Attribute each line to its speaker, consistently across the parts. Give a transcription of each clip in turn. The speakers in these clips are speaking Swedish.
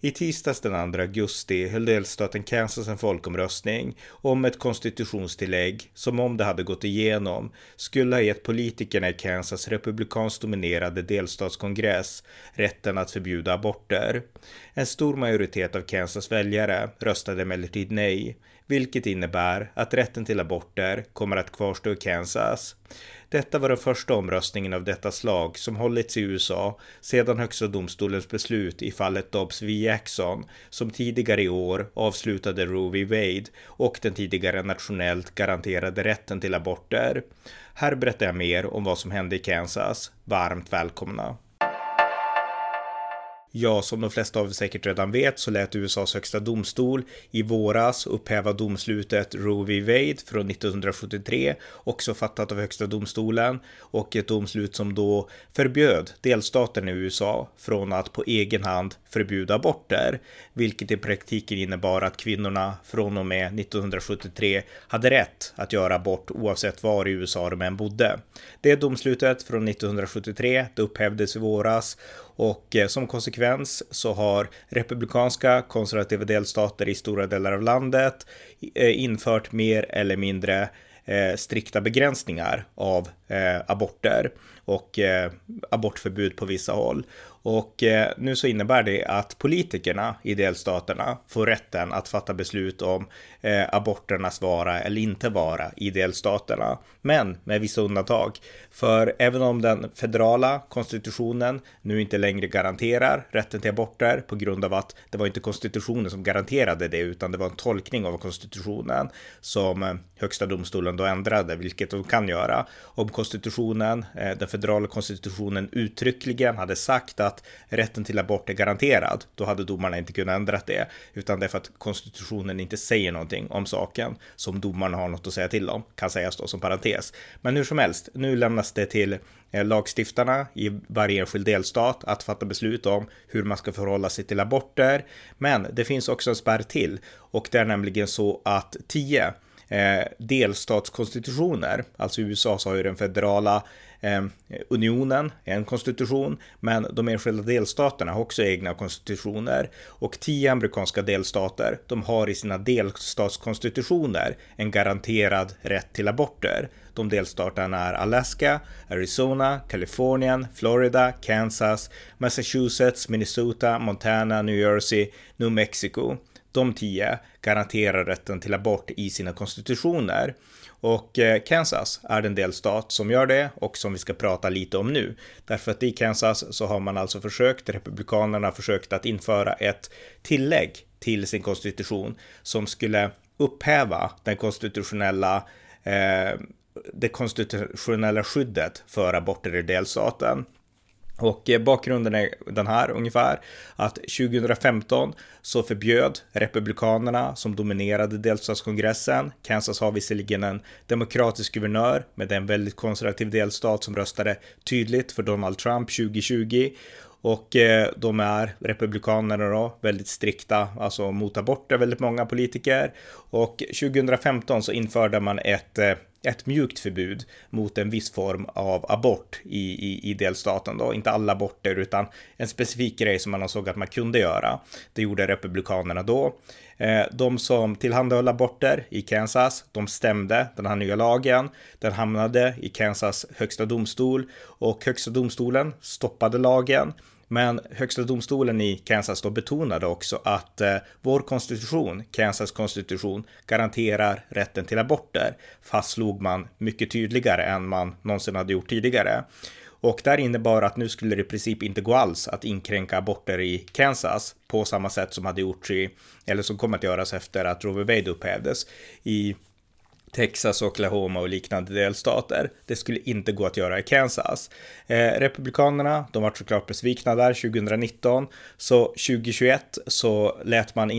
Speaker 1: I tisdags den 2 augusti höll delstaten Kansas en folkomröstning om ett konstitutionstillägg som om det hade gått igenom skulle ha gett politikerna i Kansas republikanskt dominerade delstatskongress rätten att förbjuda aborter. En stor majoritet av Kansas väljare röstade emellertid nej, vilket innebär att rätten till aborter kommer att kvarstå i Kansas. Detta var den första omröstningen av detta slag som hållits i USA sedan Högsta domstolens beslut i fallet Dobbs v Jackson som tidigare i år avslutade Roe v Wade och den tidigare nationellt garanterade rätten till aborter. Här berättar jag mer om vad som hände i Kansas. Varmt välkomna! Ja, som de flesta av er säkert redan vet så lät USAs högsta domstol i våras upphäva domslutet Roe v. Wade från 1973, också fattat av högsta domstolen och ett domslut som då förbjöd delstaten i USA från att på egen hand förbjuda aborter, vilket i praktiken innebar att kvinnorna från och med 1973 hade rätt att göra abort oavsett var i USA de än bodde. Det domslutet från 1973 det upphävdes i våras och eh, som konsekvens så har republikanska konservativa delstater i stora delar av landet eh, infört mer eller mindre eh, strikta begränsningar av aborter och abortförbud på vissa håll. Och eh, nu så innebär det att politikerna i delstaterna får rätten att fatta beslut om eh, aborternas vara eller inte vara i delstaterna. Men med vissa undantag. För även om den federala konstitutionen nu inte längre garanterar rätten till aborter på grund av att det var inte konstitutionen som garanterade det utan det var en tolkning av konstitutionen som eh, högsta domstolen då ändrade, vilket de kan göra. Om konstitutionen, eh, den federala konstitutionen uttryckligen hade sagt att att rätten till abort är garanterad, då hade domarna inte kunnat ändra det, utan det är för att konstitutionen inte säger någonting om saken som domarna har något att säga till om, kan sägas då som parentes. Men hur som helst, nu lämnas det till eh, lagstiftarna i varje enskild delstat att fatta beslut om hur man ska förhålla sig till aborter. Men det finns också en spärr till och det är nämligen så att 10 eh, delstatskonstitutioner, alltså i USA så har ju den federala eh, unionen en konstitution, men de enskilda delstaterna har också egna konstitutioner och tio amerikanska delstater, de har i sina delstatskonstitutioner en garanterad rätt till aborter. De delstaterna är Alaska, Arizona, Kalifornien, Florida, Kansas, Massachusetts, Minnesota, Montana, New Jersey, New Mexico. De tio garanterar rätten till abort i sina konstitutioner. Och eh, Kansas är den delstat som gör det och som vi ska prata lite om nu. Därför att i Kansas så har man alltså försökt, republikanerna försökt att införa ett tillägg till sin konstitution som skulle upphäva den konstitutionella eh, det konstitutionella skyddet för aborter i delstaten. Och eh, bakgrunden är den här ungefär att 2015 så förbjöd republikanerna som dominerade delstatskongressen. Kansas har visserligen en demokratisk guvernör men det är en väldigt konservativ delstat som röstade tydligt för Donald Trump 2020 och eh, de är republikanerna då, väldigt strikta, alltså mot aborter, väldigt många politiker. Och 2015 så införde man ett eh, ett mjukt förbud mot en viss form av abort i, i, i delstaten då. Inte alla aborter utan en specifik grej som man såg att man kunde göra. Det gjorde republikanerna då. Eh, de som tillhandahöll aborter i Kansas, de stämde den här nya lagen. Den hamnade i Kansas högsta domstol och högsta domstolen stoppade lagen. Men högsta domstolen i Kansas då betonade också att eh, vår konstitution, Kansas konstitution, garanterar rätten till aborter, fastslog man mycket tydligare än man någonsin hade gjort tidigare. Och där innebar att nu skulle det i princip inte gå alls att inkränka aborter i Kansas på samma sätt som hade gjorts i, eller som kommer att göras efter att Roe v. Wade upphävdes i Texas, Oklahoma och liknande delstater. Det skulle inte gå att göra i Kansas. Eh, Republikanerna, de var såklart besvikna där 2019, så 2021 så lät man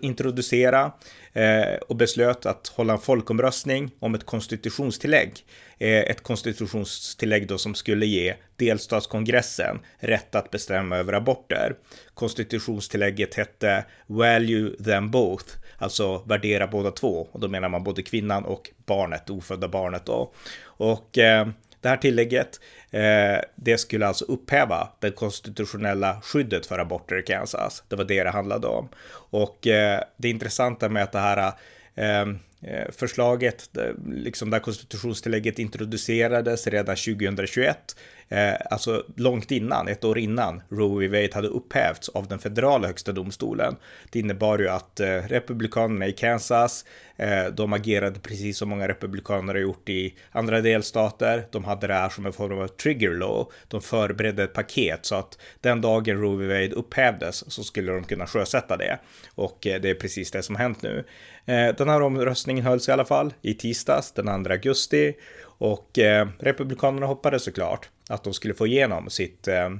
Speaker 1: introducera Eh, och beslöt att hålla en folkomröstning om ett konstitutionstillägg. Eh, ett konstitutionstillägg då som skulle ge delstatskongressen rätt att bestämma över aborter. Konstitutionstillägget hette Value them both, alltså värdera båda två. Och då menar man både kvinnan och barnet, ofödda barnet då. Och eh, det här tillägget, eh, det skulle alltså upphäva det konstitutionella skyddet för aborter i Kansas. Det var det det handlade om. Och eh, det intressanta med att det här eh, eh förslaget, liksom där konstitutionstillägget introducerades redan 2021, eh, alltså långt innan, ett år innan Roe v. Wade hade upphävts av den federala högsta domstolen. Det innebar ju att eh, republikanerna i Kansas, eh, de agerade precis som många republikaner har gjort i andra delstater. De hade det här som en form av trigger law. De förberedde ett paket så att den dagen Roe v. Wade upphävdes så skulle de kunna sjösätta det. Och eh, det är precis det som har hänt nu. Eh, den här omröstningen hölls i alla fall i tisdags den 2 augusti och eh, Republikanerna hoppades såklart att de skulle få igenom sitt, eh,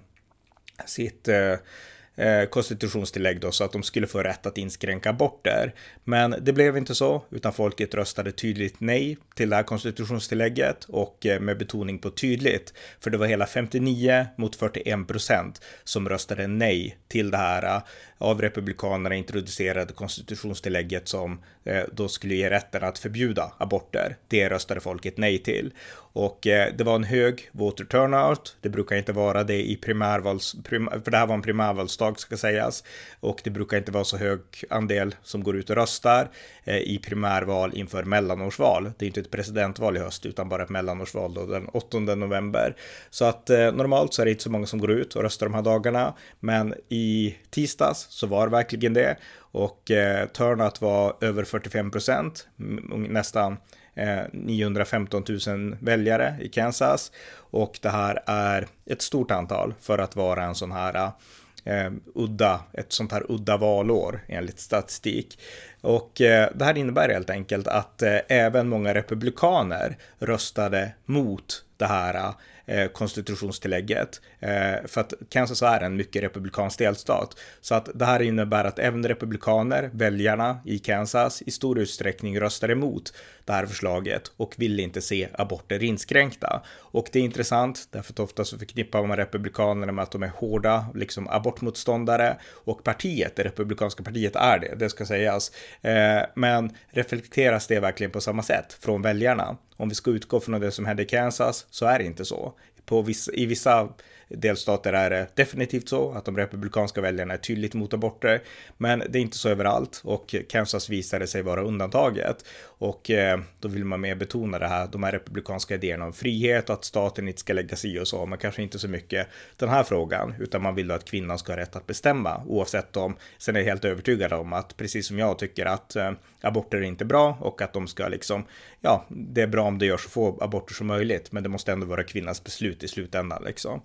Speaker 1: sitt eh, Eh, konstitutionstillägg då så att de skulle få rätt att inskränka aborter. Men det blev inte så, utan folket röstade tydligt nej till det här konstitutionstillägget och eh, med betoning på tydligt, för det var hela 59 mot 41 procent som röstade nej till det här eh, av republikanerna introducerade konstitutionstillägget som eh, då skulle ge rätten att förbjuda aborter. Det röstade folket nej till. Och eh, det var en hög voter turnout. Det brukar inte vara det i primärvals, prim, för det här var en primärvalsdag ska sägas. Och det brukar inte vara så hög andel som går ut och röstar eh, i primärval inför mellanårsval. Det är inte ett presidentval i höst utan bara ett mellanårsval då den 8 november. Så att eh, normalt så är det inte så många som går ut och röstar de här dagarna. Men i tisdags så var det verkligen det. Och eh, turnout var över 45 procent, nästan Eh, 915 000 väljare i Kansas. Och det här är ett stort antal för att vara en sån här Uh, udda, ett sånt här udda valår enligt statistik. Och uh, det här innebär helt enkelt att uh, även många republikaner röstade mot det här konstitutionstillägget. För att Kansas är en mycket republikansk delstat. Så att det här innebär att även republikaner, väljarna i Kansas, i stor utsträckning röstar emot det här förslaget och vill inte se aborter inskränkta. Och det är intressant därför att ofta så förknippar man republikanerna med att de är hårda, liksom abortmotståndare och partiet, det republikanska partiet är det, det ska sägas. Eh, men reflekteras det verkligen på samma sätt från väljarna? Om vi ska utgå från det som hände i Kansas så är det inte så. På vissa, I vissa delstater är det definitivt så att de republikanska väljarna är tydligt mot aborter, men det är inte så överallt och Kansas visade sig vara undantaget. Och eh, då vill man mer betona det här, de här republikanska idéerna om frihet och att staten inte ska lägga sig i och så, men kanske inte så mycket den här frågan, utan man vill att kvinnan ska ha rätt att bestämma oavsett om, sen är jag helt övertygad om att precis som jag tycker att eh, aborter är inte bra och att de ska liksom, ja, det är bra om det görs så få aborter som möjligt, men det måste ändå vara kvinnans beslut i slutändan liksom.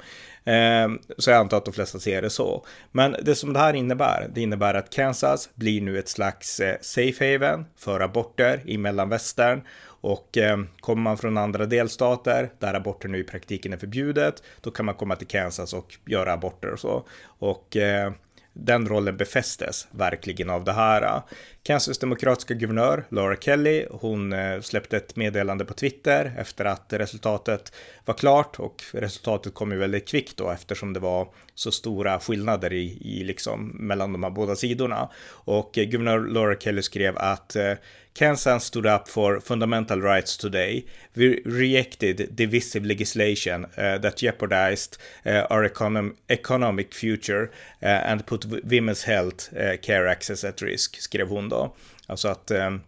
Speaker 1: Eh, så jag antar att de flesta ser det så. Men det som det här innebär, det innebär att Kansas blir nu ett slags eh, safe haven för aborter i mellanvästern och eh, kommer man från andra delstater där aborter nu i praktiken är förbjudet, då kan man komma till Kansas och göra aborter och så. Och eh, den rollen befästes verkligen av det här. Kansas demokratiska guvernör Laura Kelly, hon eh, släppte ett meddelande på Twitter efter att resultatet var klart och resultatet kom ju väldigt kvickt då eftersom det var så stora skillnader i, i liksom mellan de här båda sidorna. Och eh, guvernör Laura Kelly skrev att eh, Kansas stood up for fundamental rights today. We rejected divisive legislation uh, that jeopardized uh, our econom economic future uh, and put women's health uh, care access at risk, skrev hon då. Alltså att um,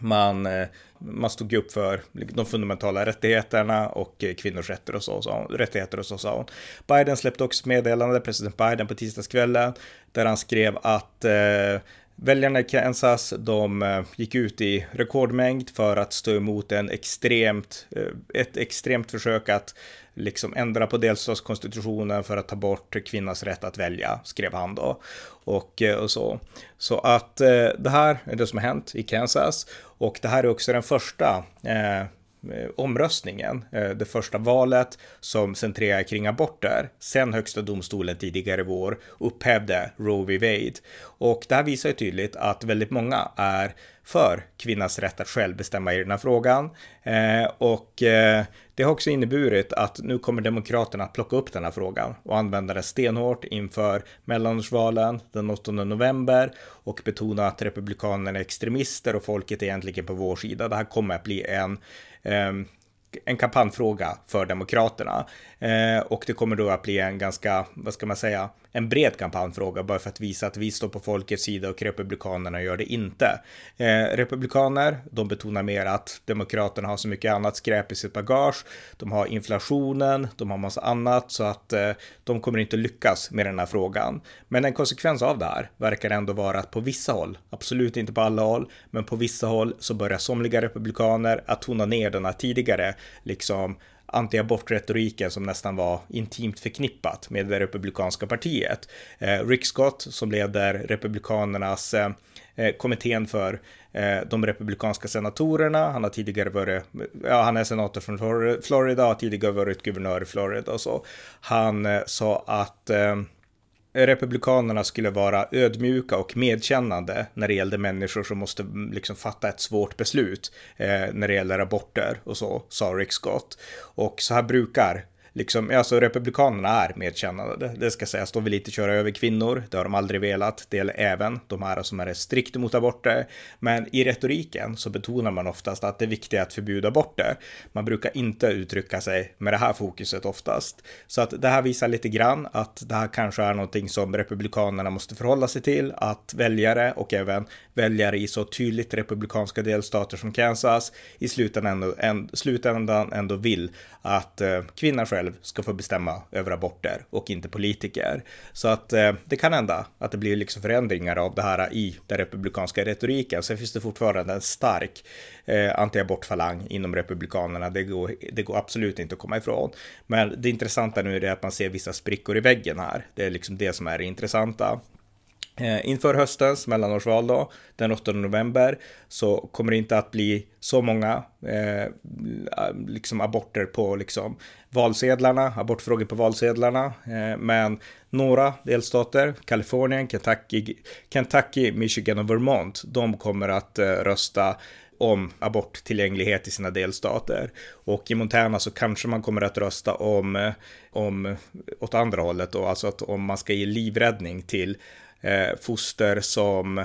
Speaker 1: man, uh, man stod upp för liksom, de fundamentala rättigheterna och uh, kvinnors rättigheter och så, så, rättigheter och så sa hon. Biden släppte också ett meddelande, president Biden på tisdagskvällen, där han skrev att eh, Väljarna i Kansas, de eh, gick ut i rekordmängd för att stå emot en extremt, eh, ett extremt försök att liksom ändra på delstatskonstitutionen för att ta bort kvinnans rätt att välja, skrev han då. Och, eh, och så. Så att det här är det som har hänt i Kansas. Och det här är också den första Eh, Eh, omröstningen, eh, det första valet som centrerar kring aborter, sen högsta domstolen tidigare i vår upphävde Roe v. Wade. Och det här visar ju tydligt att väldigt många är för kvinnans rätt att själv bestämma i den här frågan. Eh, och eh, det har också inneburit att nu kommer Demokraterna att plocka upp den här frågan och använda den stenhårt inför mellanårsvalen den 8 november och betona att Republikanerna är extremister och folket är egentligen på vår sida. Det här kommer att bli en eh, en kampanjfråga för Demokraterna. Eh, och det kommer då att bli en ganska, vad ska man säga, en bred kampanjfråga bara för att visa att vi står på folkets sida och Republikanerna gör det inte. Eh, republikaner, de betonar mer att Demokraterna har så mycket annat skräp i sitt bagage. De har inflationen, de har massa annat så att eh, de kommer inte lyckas med den här frågan. Men en konsekvens av det här verkar ändå vara att på vissa håll, absolut inte på alla håll, men på vissa håll så börjar somliga republikaner att tona ner den här tidigare liksom antiabortretoriken som nästan var intimt förknippat med det republikanska partiet. Eh, Rick Scott som leder republikanernas eh, eh, kommittén för de republikanska senatorerna. Han har tidigare varit, ja, han är senator från Florida, har tidigare varit guvernör i Florida och så. Han sa att Republikanerna skulle vara ödmjuka och medkännande när det gällde människor som måste mm, liksom fatta ett svårt beslut eh, när det gäller aborter och så, sa Rick Scott. Och så här brukar liksom, alltså republikanerna är medkännande, det ska sägas, de vill inte köra över kvinnor, det har de aldrig velat, det gäller även de här som är strikt mot aborter, men i retoriken så betonar man oftast att det är viktigt att förbjuda aborter. Man brukar inte uttrycka sig med det här fokuset oftast, så att det här visar lite grann att det här kanske är någonting som republikanerna måste förhålla sig till, att väljare och även väljare i så tydligt republikanska delstater som Kansas i slutändan ändå, en, slutändan ändå vill att eh, kvinnan själv ska få bestämma över aborter och inte politiker. Så att eh, det kan hända att det blir liksom förändringar av det här i den republikanska retoriken. Sen finns det fortfarande en stark eh, anti-abortfalang inom republikanerna. Det går, det går absolut inte att komma ifrån. Men det intressanta nu är att man ser vissa sprickor i väggen här. Det är liksom det som är det intressanta. Eh, inför höstens mellanårsval då, den 8 november, så kommer det inte att bli så många eh, liksom aborter på liksom valsedlarna, abortfrågor på valsedlarna. Eh, men några delstater, Kalifornien, Kentucky, Kentucky, Michigan och Vermont, de kommer att eh, rösta om aborttillgänglighet i sina delstater. Och i Montana så kanske man kommer att rösta om, eh, om åt andra hållet då, alltså att om man ska ge livräddning till eh, foster som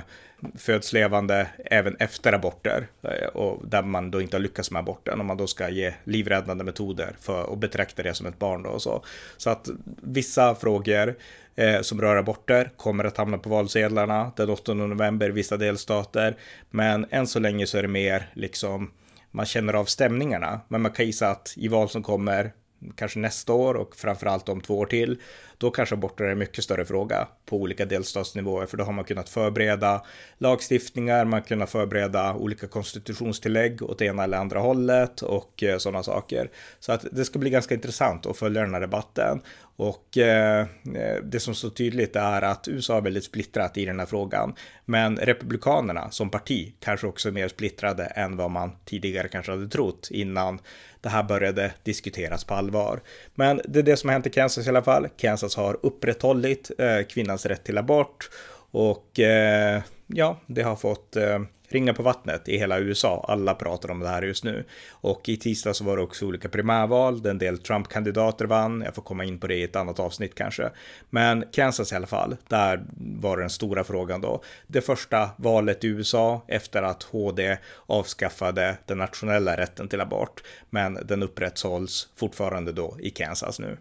Speaker 1: föds levande även efter aborter eh, och där man då inte har lyckats med aborten om man då ska ge livräddande metoder för att betrakta det som ett barn då och så. Så att vissa frågor eh, som rör aborter kommer att hamna på valsedlarna den 8 november i vissa delstater. Men än så länge så är det mer liksom man känner av stämningarna. Men man kan gissa att i val som kommer kanske nästa år och framförallt om två år till, då kanske aborter är en mycket större fråga på olika delstatsnivåer, för då har man kunnat förbereda lagstiftningar, man har kunnat förbereda olika konstitutionstillägg åt ena eller andra hållet och eh, sådana saker. Så att det ska bli ganska intressant att följa den här debatten. Och eh, det som står tydligt är att USA är väldigt splittrat i den här frågan. Men Republikanerna som parti kanske också är mer splittrade än vad man tidigare kanske hade trott innan det här började diskuteras på allvar. Men det är det som har hänt i Kansas i alla fall. Kansas har upprätthållit eh, kvinnans rätt till abort och eh, ja, det har fått eh, ringa på vattnet i hela USA. Alla pratar om det här just nu. Och i tisdag så var det också olika primärval, en del Trump-kandidater vann. Jag får komma in på det i ett annat avsnitt kanske. Men Kansas i alla fall, där var den stora frågan då. Det första valet i USA efter att HD avskaffade den nationella rätten till abort. Men den upprätthålls fortfarande då i Kansas nu.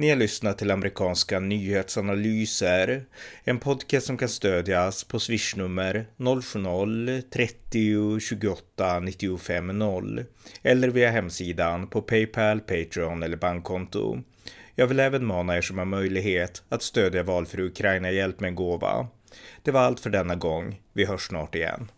Speaker 1: Ni har lyssnat till amerikanska nyhetsanalyser. En podcast som kan stödjas på swishnummer 070-30 28 95 0 eller via hemsidan på Paypal, Patreon eller bankkonto. Jag vill även mana er som har möjlighet att stödja valfri Ukraina-hjälp med en gåva. Det var allt för denna gång. Vi hörs snart igen.